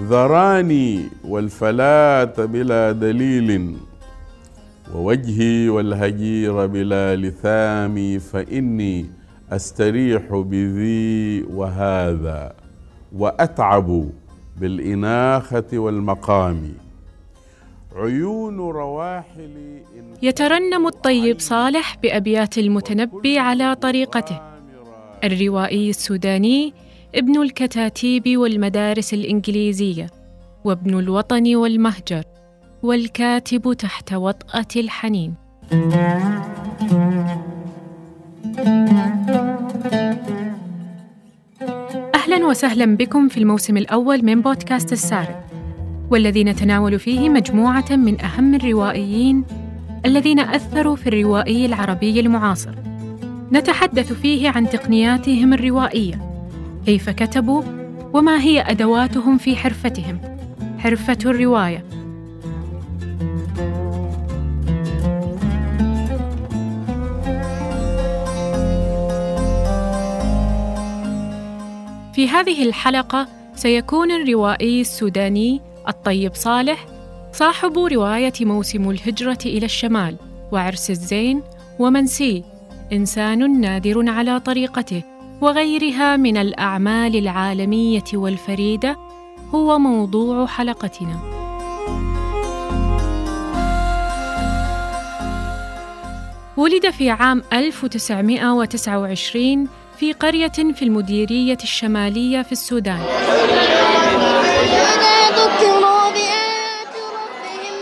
ذراني والفلاة بلا دليل ووجهي والهجير بلا لثام فإني أستريح بذي وهذا وأتعب بالإناخة والمقام. عيون رواحلي يترنم الطيب صالح بأبيات المتنبي على طريقته. الروائي السوداني ابن الكتاتيب والمدارس الإنجليزية وابن الوطن والمهجر والكاتب تحت وطأة الحنين. أهلا وسهلا بكم في الموسم الأول من بودكاست السارد والذي نتناول فيه مجموعة من أهم الروائيين الذين أثروا في الروائي العربي المعاصر. نتحدث فيه عن تقنياتهم الروائية كيف كتبوا وما هي أدواتهم في حرفتهم. حرفة الرواية. في هذه الحلقة سيكون الروائي السوداني الطيب صالح صاحب رواية موسم الهجرة إلى الشمال وعرس الزين ومنسي إنسان نادر على طريقته. وغيرها من الأعمال العالمية والفريدة هو موضوع حلقتنا. ولد في عام 1929 في قرية في المديرية الشمالية في السودان.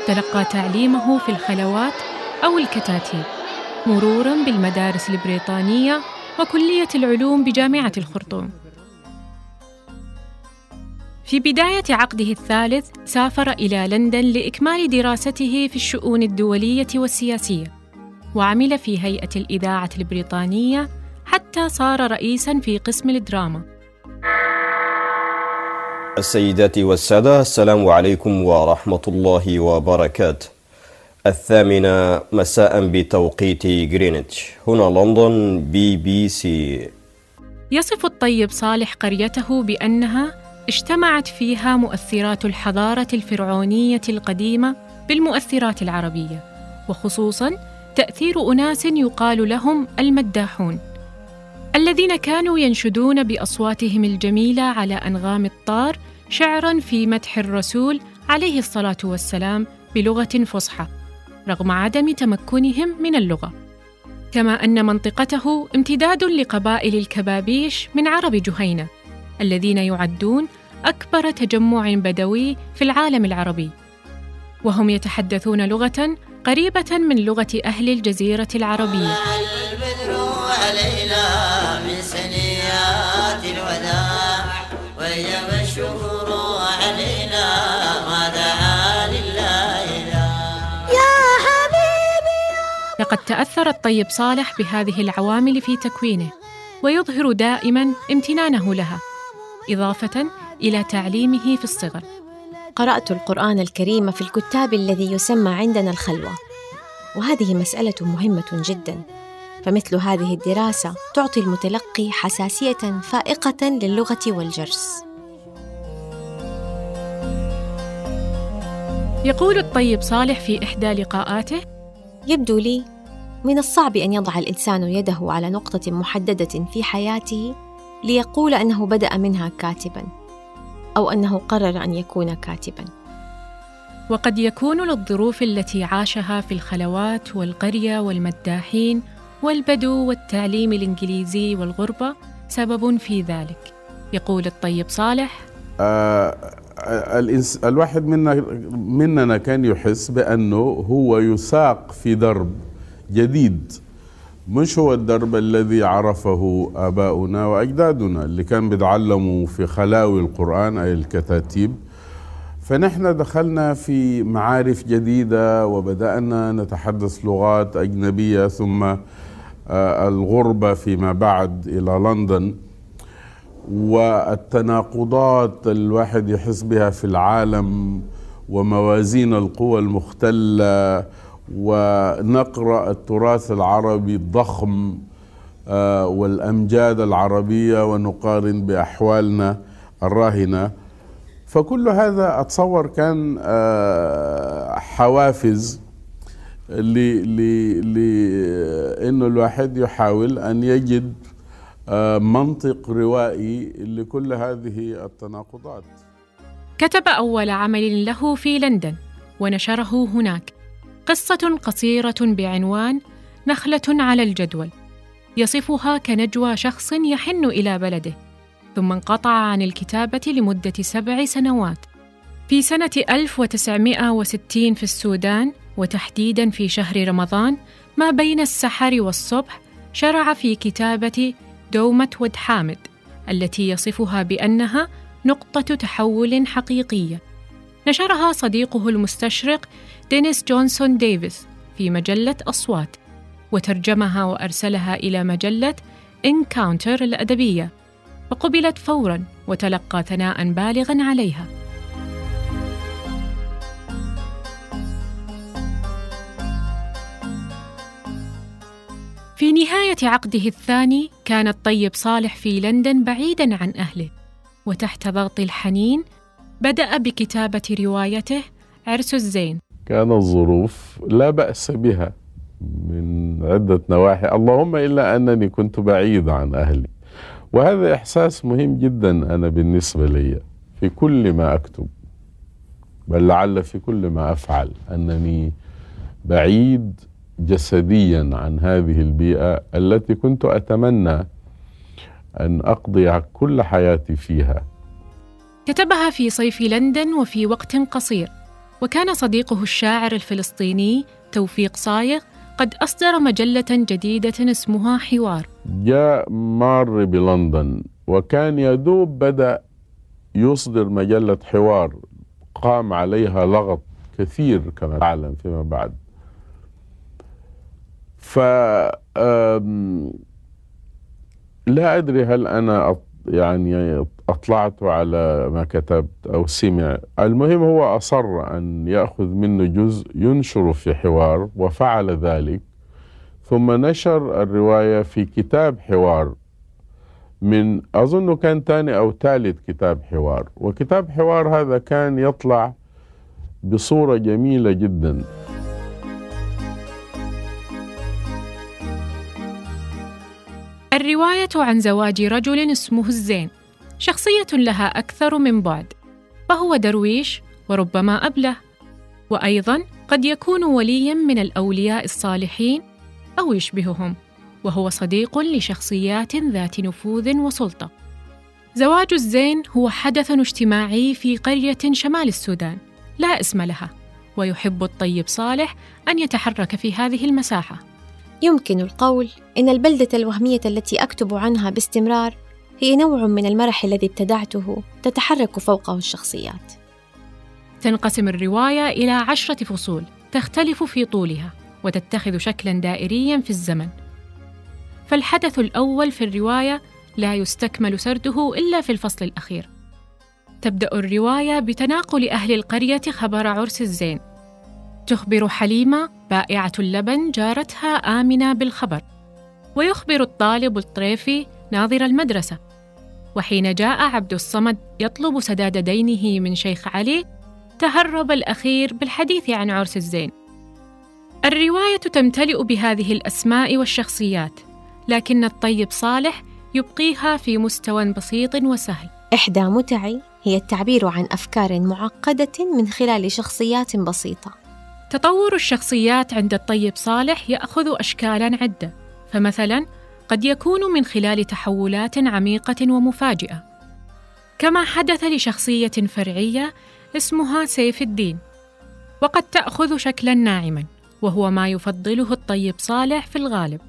تلقى تعليمه في الخلوات أو الكتاتيب، مرورا بالمدارس البريطانية وكلية العلوم بجامعة الخرطوم. في بداية عقده الثالث سافر إلى لندن لإكمال دراسته في الشؤون الدولية والسياسية، وعمل في هيئة الإذاعة البريطانية حتى صار رئيسا في قسم الدراما. السيدات والسادة السلام عليكم ورحمة الله وبركاته. الثامنة مساء بتوقيت غرينتش هنا لندن بي بي سي يصف الطيب صالح قريته بأنها اجتمعت فيها مؤثرات الحضارة الفرعونية القديمة بالمؤثرات العربية وخصوصا تأثير أناس يقال لهم المداحون الذين كانوا ينشدون بأصواتهم الجميلة على أنغام الطار شعرا في مدح الرسول عليه الصلاة والسلام بلغة فصحى. رغم عدم تمكنهم من اللغة. كما أن منطقته امتداد لقبائل الكبابيش من عرب جهينة الذين يعدون أكبر تجمع بدوي في العالم العربي. وهم يتحدثون لغة قريبة من لغة أهل الجزيرة العربية. علينا من سنيات الوداع لقد تأثر الطيب صالح بهذه العوامل في تكوينه ويظهر دائما امتنانه لها إضافة إلى تعليمه في الصغر قرأت القرآن الكريم في الكتاب الذي يسمى عندنا الخلوة وهذه مسألة مهمة جدا فمثل هذه الدراسة تعطي المتلقي حساسية فائقة للغة والجرس. يقول الطيب صالح في إحدى لقاءاته: يبدو لي من الصعب أن يضع الإنسان يده على نقطة محددة في حياته ليقول أنه بدأ منها كاتبا، أو أنه قرر أن يكون كاتبا. وقد يكون للظروف التي عاشها في الخلوات والقرية والمداحين والبدو والتعليم الإنجليزي والغربة سبب في ذلك يقول الطيب صالح آه الإنس الواحد منا مننا كان يحس بأنه هو يساق في درب جديد. مش هو الدرب الذي عرفه آباؤنا وأجدادنا اللي كان بيتعلموا في خلاوي القرآن أي الكتاتيب. فنحن دخلنا في معارف جديدة وبدأنا نتحدث لغات أجنبية ثم آه، الغربة فيما بعد إلى لندن. والتناقضات الواحد يحس بها في العالم وموازين القوى المختلة ونقرأ التراث العربي الضخم آه، والأمجاد العربية ونقارن بأحوالنا الراهنة. فكل هذا أتصور كان آه، حوافز لأنه الواحد يحاول أن يجد آه، منطق روائي لكل هذه التناقضات. كتب أول عمل له في لندن ونشره هناك. قصة قصيرة بعنوان نخلة على الجدول. يصفها كنجوى شخص يحن إلى بلده ثم انقطع عن الكتابة لمدة سبع سنوات. في سنة 1960 في السودان وتحديدا في شهر رمضان ما بين السحر والصبح شرع في كتابة دومة ود حامد التي يصفها بأنها نقطة تحول حقيقية. نشرها صديقه المستشرق دينيس جونسون ديفيس في مجلة أصوات وترجمها وأرسلها إلى مجلة إنكاونتر الأدبية وقبلت فورا وتلقى ثناء بالغا عليها. في نهاية عقده الثاني كان الطيب صالح في لندن بعيدا عن أهله وتحت ضغط الحنين بدأ بكتابة روايته عرس الزين. كانت الظروف لا بأس بها من عدة نواحي. اللهم إلا أنني كنت بعيد عن أهلي. وهذا إحساس مهم جدا أنا بالنسبة لي في كل ما أكتب بل لعل في كل ما أفعل. أنني بعيد جسديا عن هذه البيئة التي كنت أتمنى أن أقضي كل حياتي فيها. كتبها في صيف لندن وفي وقت قصير. وكان صديقه الشاعر الفلسطيني توفيق صايغ قد أصدر مجلة جديدة اسمها حوار. جاء مار بلندن وكان يدوب بدأ يصدر مجلة حوار قام عليها لغط كثير كما تعلم فيما بعد. ف لا أدري هل أنا يعني أطلعت على ما كتبت أو سمع. المهم هو أصر أن يأخذ منه جزء ينشر في حوار وفعل ذلك. ثم نشر الرواية في كتاب حوار. من أظن كان ثاني أو ثالث كتاب حوار. وكتاب حوار هذا كان يطلع بصورة جميلة جداً. الرواية عن زواج رجل اسمه الزين شخصية لها أكثر من بعد فهو درويش وربما أبله وأيضا قد يكون وليا من الأولياء الصالحين أو يشبههم وهو صديق لشخصيات ذات نفوذ وسلطة. زواج الزين هو حدث اجتماعي في قرية شمال السودان لا اسم لها ويحب الطيب صالح أن يتحرك في هذه المساحة. يمكن القول إن البلدة الوهمية التي أكتب عنها باستمرار هي نوع من المرح الذي ابتدعته تتحرك فوقه الشخصيات. تنقسم الرواية إلى عشرة فصول تختلف في طولها وتتخذ شكلا دائريا في الزمن. فالحدث الأول في الرواية لا يستكمل سرده إلا في الفصل الأخير. تبدأ الرواية بتناقل أهل القرية خبر عرس الزين تخبر حليمة بائعة اللبن جارتها آمنة بالخبر. ويخبر الطالب الطريفي ناظر المدرسة. وحين جاء عبد الصمد يطلب سداد دينه من شيخ علي تهرب الأخير بالحديث عن عرس الزين. الرواية تمتلئ بهذه الأسماء والشخصيات لكن الطيب صالح يبقيها في مستوى بسيط وسهل. إحدى متعي هي التعبير عن أفكار معقدة من خلال شخصيات بسيطة. تطور الشخصيات عند الطيب صالح يأخذ اشكالا عدة. فمثلا قد يكون من خلال تحولات عميقة ومفاجئة. كما حدث لشخصية فرعية اسمها سيف الدين. وقد تأخذ شكلا ناعما وهو ما يفضله الطيب صالح في الغالب.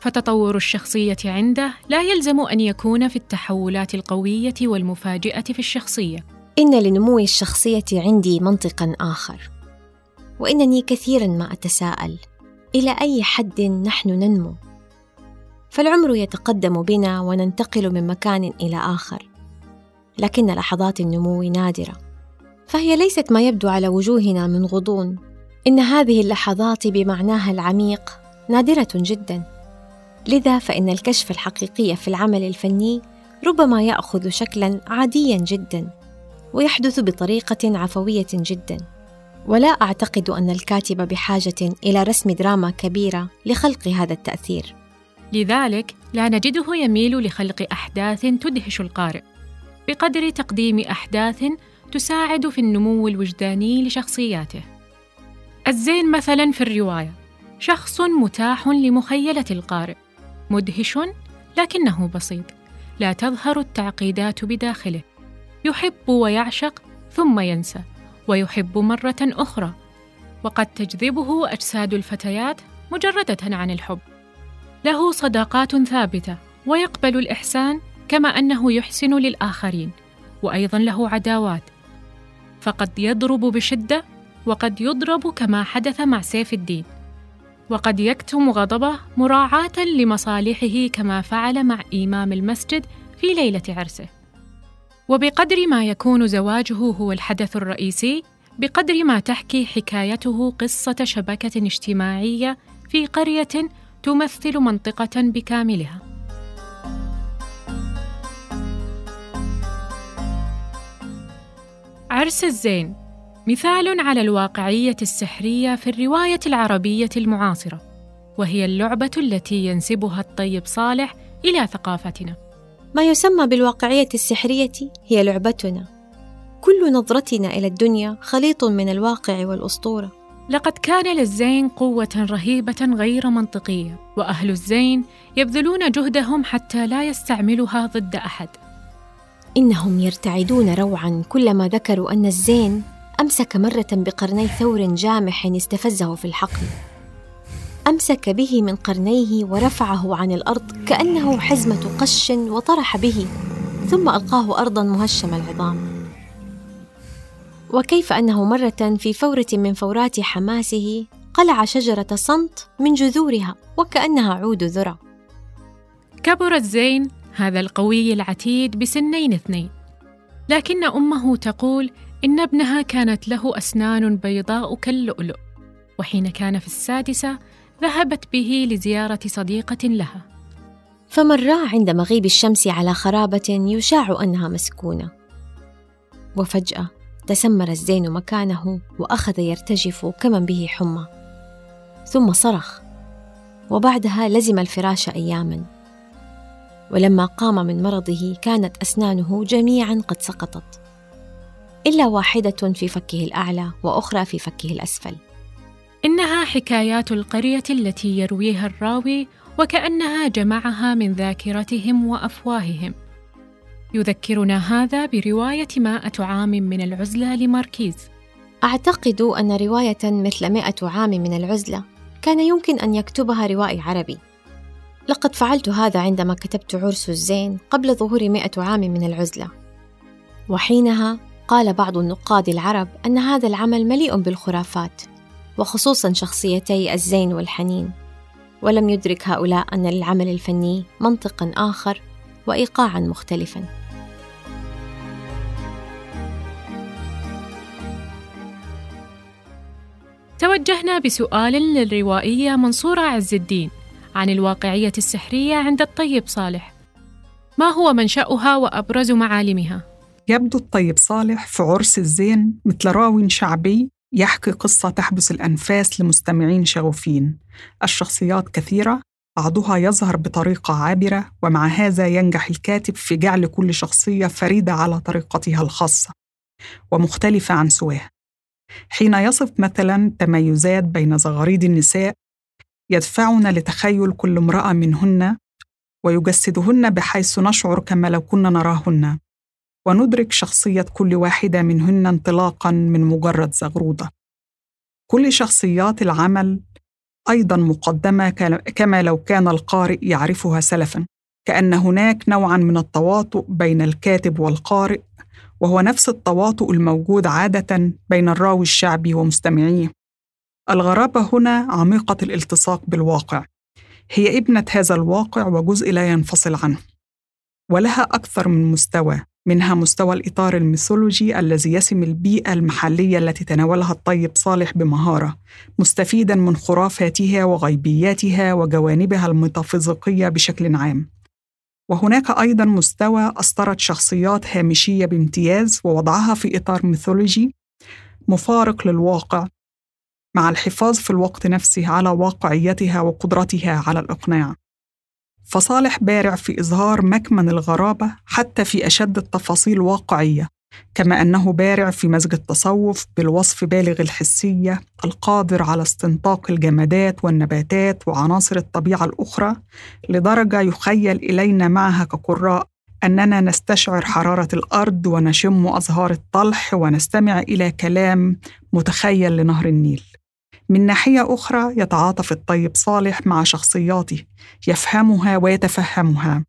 فتطور الشخصية عنده لا يلزم أن يكون في التحولات القوية والمفاجئة في الشخصية. إن لنمو الشخصية عندي منطقا آخر. وإنني كثيرا ما أتساءل إلى أي حد نحن ننمو؟ فالعمر يتقدم بنا وننتقل من مكان إلى آخر لكن لحظات النمو نادرة. فهي ليست ما يبدو على وجوهنا من غضون إن هذه اللحظات بمعناها العميق نادرة جدا. لذا فإن الكشف الحقيقي في العمل الفني ربما يأخذ شكلا عاديا جدا ويحدث بطريقة عفوية جدا. ولا أعتقد أن الكاتب بحاجة إلى رسم دراما كبيرة لخلق هذا التأثير. لذلك لا نجده يميل لخلق أحداث تدهش القارئ بقدر تقديم أحداث تساعد في النمو الوجداني لشخصياته. الزين مثلا في الرواية شخص متاح لمخيلة القارئ مدهش لكنه بسيط لا تظهر التعقيدات بداخله يحب ويعشق ثم ينسى. ويحب مرة أخرى وقد تجذبه أجساد الفتيات مجردة عن الحب. له صداقات ثابتة ويقبل الإحسان كما أنه يحسن للآخرين وأيضا له عداوات. فقد يضرب بشدة وقد يضرب كما حدث مع سيف الدين. وقد يكتم غضبه مراعاة لمصالحه كما فعل مع إمام المسجد في ليلة عرسه. وبقدر ما يكون زواجه هو الحدث الرئيسي بقدر ما تحكي حكايته قصة شبكة اجتماعية في قرية تمثل منطقة بكاملها. عرس الزين مثال على الواقعية السحرية في الرواية العربية المعاصرة، وهي اللعبة التي ينسبها الطيب صالح إلى ثقافتنا. ما يسمى بالواقعية السحرية هي لعبتنا. كل نظرتنا إلى الدنيا خليط من الواقع والأسطورة. لقد كان للزين قوة رهيبة غير منطقية، وأهل الزين يبذلون جهدهم حتى لا يستعملها ضد أحد. إنهم يرتعدون روعا كلما ذكروا أن الزين أمسك مرة بقرني ثور جامح استفزه في الحقل. أمسك به من قرنيه ورفعه عن الأرض كأنه حزمة قش وطرح به، ثم ألقاه أرضا مهشم العظام. وكيف أنه مرة في فورة من فورات حماسه قلع شجرة صمت من جذورها وكأنها عود ذرة كبر الزين هذا القوي العتيد بسنين اثنين لكن أمه تقول إن ابنها كانت له أسنان بيضاء كاللؤلؤ وحين كان في السادسة ذهبت به لزيارة صديقة لها. فمرا عند مغيب الشمس على خرابة يشاع أنها مسكونة؟ وفجأة تسمر الزين مكانه وأخذ يرتجف كمن به حمى. ثم صرخ. وبعدها لزم الفراش اياما. ولما قام من مرضه كانت أسنانه جميعا قد سقطت. إلا واحدة في فكه الأعلى وأخرى في فكه الأسفل. إنها حكايات القرية التي يرويها الراوي وكأنها جمعها من ذاكرتهم وأفواههم. يذكرنا هذا برواية مائة عام من العزلة لماركيز. أعتقد أن رواية مثل مائة عام من العزلة كان يمكن أن يكتبها روائي عربي. لقد فعلت هذا عندما كتبت عرس الزين قبل ظهور مائة عام من العزلة. وحينها قال بعض النقاد العرب أن هذا العمل مليء بالخرافات وخصوصا شخصيتي الزين والحنين. ولم يدرك هؤلاء أن للعمل الفني منطقا آخر وإيقاعا مختلفا. توجهنا بسؤال للروائية منصورة عز الدين عن الواقعية السحرية عند الطيب صالح. ما هو منشأها وأبرز معالمها؟ يبدو الطيب صالح في عرس الزين مثل راو شعبي يحكي قصة تحبس الأنفاس لمستمعين شغوفين. الشخصيات كثيرة بعضها يظهر بطريقة عابرة ومع هذا ينجح الكاتب في جعل كل شخصية فريدة على طريقتها الخاصة ومختلفة عن سواها حين يصف مثلا تميزات بين زغاريد النساء يدفعنا لتخيل كل امرأة منهن ويجسدهن بحيث نشعر كما لو كنا نراهن. وندرك شخصية كل واحدة منهن انطلاقا من مجرد زغرودة كل شخصيات العمل أيضا مقدمة كما لو كان القارئ يعرفها سلفا كأن هناك نوعا من التواطؤ بين الكاتب والقارئ وهو نفس التواطؤ الموجود عادة بين الراوي الشعبي ومستمعيه. الغرابة هنا عميقة الالتصاق بالواقع. هي ابنة هذا الواقع وجزء لا ينفصل عنه. ولها أكثر من مستوى، منها مستوى الإطار الميثولوجي الذي يسم البيئة المحلية التي تناولها الطيب صالح بمهارة، مستفيدا من خرافاتها وغيبياتها وجوانبها الميتافيزيقية بشكل عام. وهناك أيضا مستوى أسطرت شخصيات هامشية بامتياز ووضعها في إطار ميثولوجي مفارق للواقع مع الحفاظ في الوقت نفسه على واقعيتها وقدرتها على الإقناع فصالح بارع في إظهار مكمن الغرابة حتى في أشد التفاصيل واقعية كما أنه بارع في مزج التصوف بالوصف بالغ الحسية القادر على استنطاق الجمادات والنباتات وعناصر الطبيعة الأخرى لدرجة يخيل إلينا معها كقراء أننا نستشعر حرارة الأرض ونشم أزهار الطلح ونستمع إلى كلام متخيل لنهر النيل. من ناحية أخرى يتعاطف الطيب صالح مع شخصياته يفهمها ويتفهمها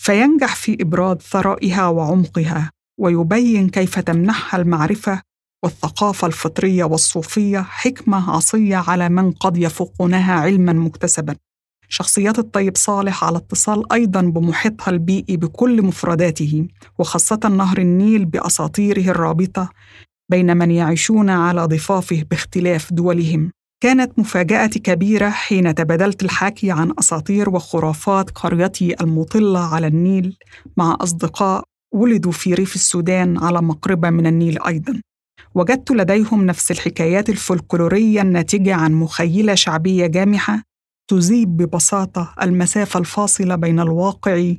فينجح في إبراز ثرائها وعمقها ويبين كيف تمنحها المعرفة والثقافة الفطرية والصوفية حكمة عصية على من قد يفوقونها علما مكتسبا. شخصيات الطيب صالح على اتصال أيضا بمحيطها البيئي بكل مفرداته وخاصة نهر النيل بأساطيره الرابطة بين من يعيشون على ضفافه باختلاف دولهم. كانت مفاجأتي كبيرة حين تبادلت الحكي عن أساطير وخرافات قريتي المطلة على النيل مع أصدقاء ولدوا في ريف السودان على مقربة من النيل أيضاً. وجدت لديهم نفس الحكايات الفولكلورية الناتجة عن مخيلة شعبية جامحة تذيب ببساطة المسافة الفاصلة بين الواقع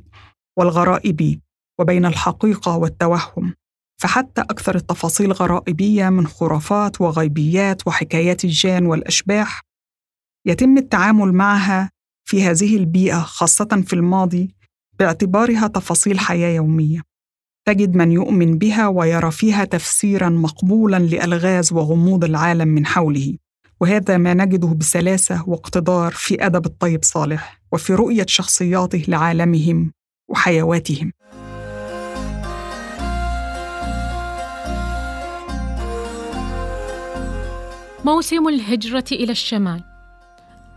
والغرائبي وبين الحقيقة والتوهم. فحتى أكثر التفاصيل غرائبية من خرافات وغيبيات وحكايات الجان والأشباح يتم التعامل معها في هذه البيئة خاصة في الماضي باعتبارها تفاصيل حياة يومية. تجد من يؤمن بها ويرى فيها تفسيرا مقبولا لألغاز وغموض العالم من حوله. وهذا ما نجده بسلاسة واقتدار في أدب الطيب صالح وفي رؤية شخصياته لعالمهم وحيواتهم. موسم الهجرة إلى الشمال.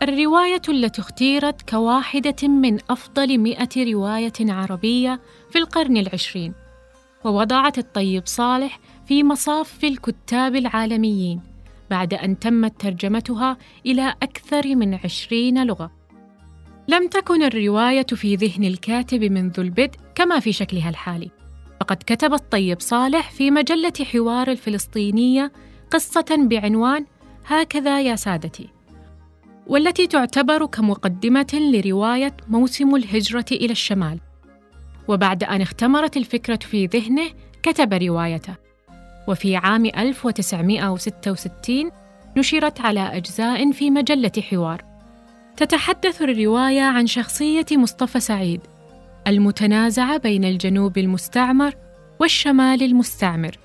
الرواية التي اختيرت كواحدة من أفضل مئة رواية عربية في القرن العشرين ووضعت الطيب صالح في مصاف الكتاب العالميين بعد أن تمت ترجمتها إلى أكثر من عشرين لغة. لم تكن الرواية في ذهن الكاتب منذ البدء كما في شكلها الحالي. فقد كتب الطيب صالح في مجلة حوار الفلسطينية قصة بعنوان هكذا يا سادتي. والتي تعتبر كمقدمة لرواية موسم الهجرة إلى الشمال. وبعد أن اختمرت الفكرة في ذهنه كتب روايته. وفي عام 1966 نشرت على أجزاء في مجلة حوار. تتحدث الرواية عن شخصية مصطفى سعيد المتنازعة بين الجنوب المستعمر والشمال المستعمر.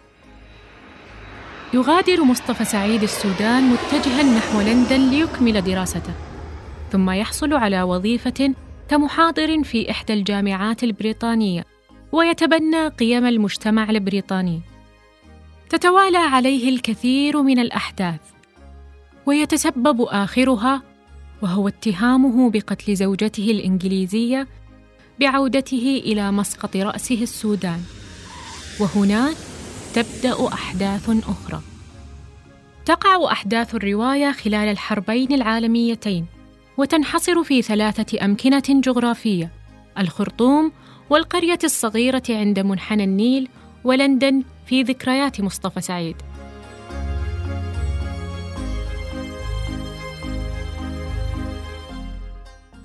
يغادر مصطفى سعيد السودان متجها نحو لندن ليكمل دراسته ثم يحصل على وظيفة كمحاضر في إحدى الجامعات البريطانية ويتبنى قيم المجتمع البريطاني. تتوالى عليه الكثير من الأحداث ويتسبب آخرها وهو اتهامه بقتل زوجته الإنجليزية بعودته إلى مسقط رأسه السودان. وهناك تبدأ أحداث أخرى. تقع أحداث الرواية خلال الحربين العالميتين وتنحصر في ثلاثة أمكنة جغرافية الخرطوم والقرية الصغيرة عند منحنى النيل ولندن في ذكريات مصطفى سعيد.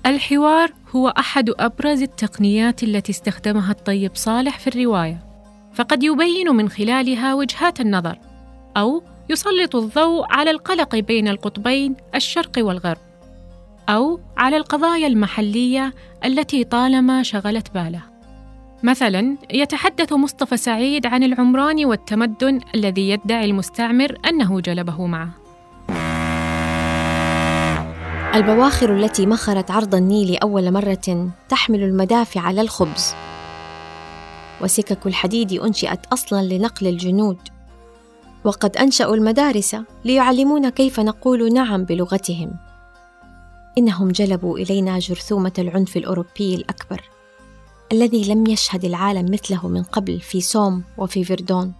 الحوار هو أحد أبرز التقنيات التي استخدمها الطيب صالح في الرواية. فقد يبين من خلالها وجهات النظر أو يسلط الضوء على القلق بين القطبين الشرق والغرب أو على القضايا المحلية التي طالما شغلت باله. مثلاً يتحدث مصطفى سعيد عن العمران والتمدن الذي يدعي المستعمر أنه جلبه معه. البواخر التي مخرت عرض النيل أول مرة تحمل المدافع للخبز وسكك الحديد أنشئت أصلاً لنقل الجنود. وقد أنشأوا المدارس ليعلمونا كيف نقول نعم بلغتهم. إنهم جلبوا إلينا جرثومة العنف الأوروبي الأكبر الذي لم يشهد العالم مثله من قبل في سوم وفي فيردون.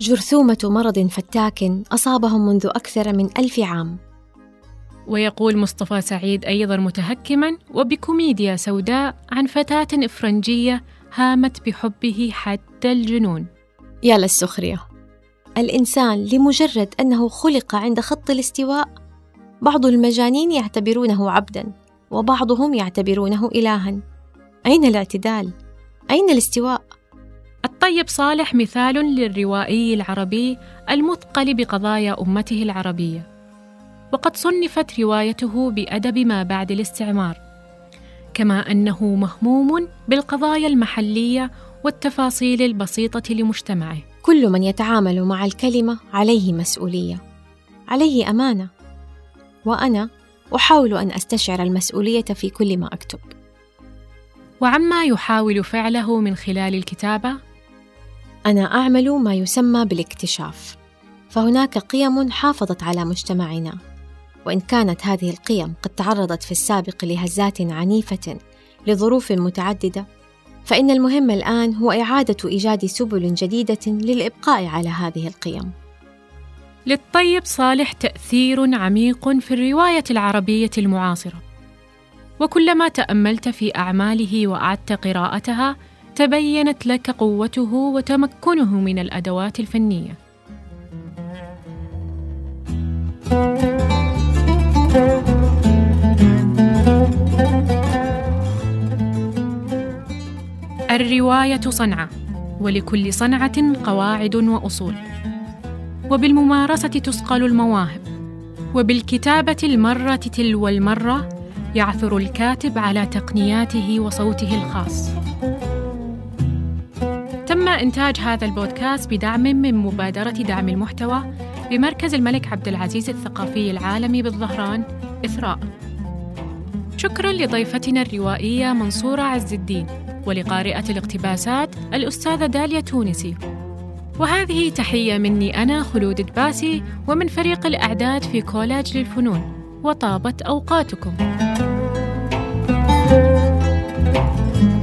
جرثومة مرض فتاك أصابهم منذ أكثر من ألف عام. ويقول مصطفى سعيد أيضا متهكما وبكوميديا سوداء عن فتاة إفرنجية هامت بحبه حتى الجنون يا للسخرية الإنسان لمجرد أنه خلق عند خط الاستواء بعض المجانين يعتبرونه عبدا وبعضهم يعتبرونه إلها أين الاعتدال؟ أين الاستواء؟ الطيب صالح مثال للروائي العربي المثقل بقضايا أمته العربية وقد صنفت روايته بأدب ما بعد الاستعمار كما أنه مهموم بالقضايا المحلية والتفاصيل البسيطة لمجتمعه. كل من يتعامل مع الكلمة عليه مسؤولية. عليه أمانة. وأنا أحاول أن أستشعر المسؤولية في كل ما أكتب. وعما يحاول فعله من خلال الكتابة؟ أنا أعمل ما يسمى بالاكتشاف. فهناك قيم حافظت على مجتمعنا. وإن كانت هذه القيم قد تعرضت في السابق لهزات عنيفة لظروف متعددة فإن المهم الآن هو إعادة إيجاد سبل جديدة للإبقاء على هذه القيم. للطيب صالح تأثير عميق في الرواية العربية المعاصرة. وكلما تأملت في أعماله وأعدت قراءتها تبينت لك قوته وتمكنه من الأدوات الفنية. الرواية صنعة ولكل صنعة قواعد وأصول. وبالممارسة تسقل المواهب وبالكتابة المرة تلو المرة يعثر الكاتب على تقنياته وصوته الخاص. تم إنتاج هذا البودكاست بدعم من مبادرة دعم المحتوى بمركز الملك عبد العزيز الثقافي العالمي بالظهران إثراء. شكرا لضيفتنا الروائية منصورة عز الدين ولقارئة الاقتباسات الأستاذة داليا تونسي. وهذه تحية مني أنا خلود دباسي ومن فريق الأعداد في كولاج للفنون. وطابت أوقاتكم. thank you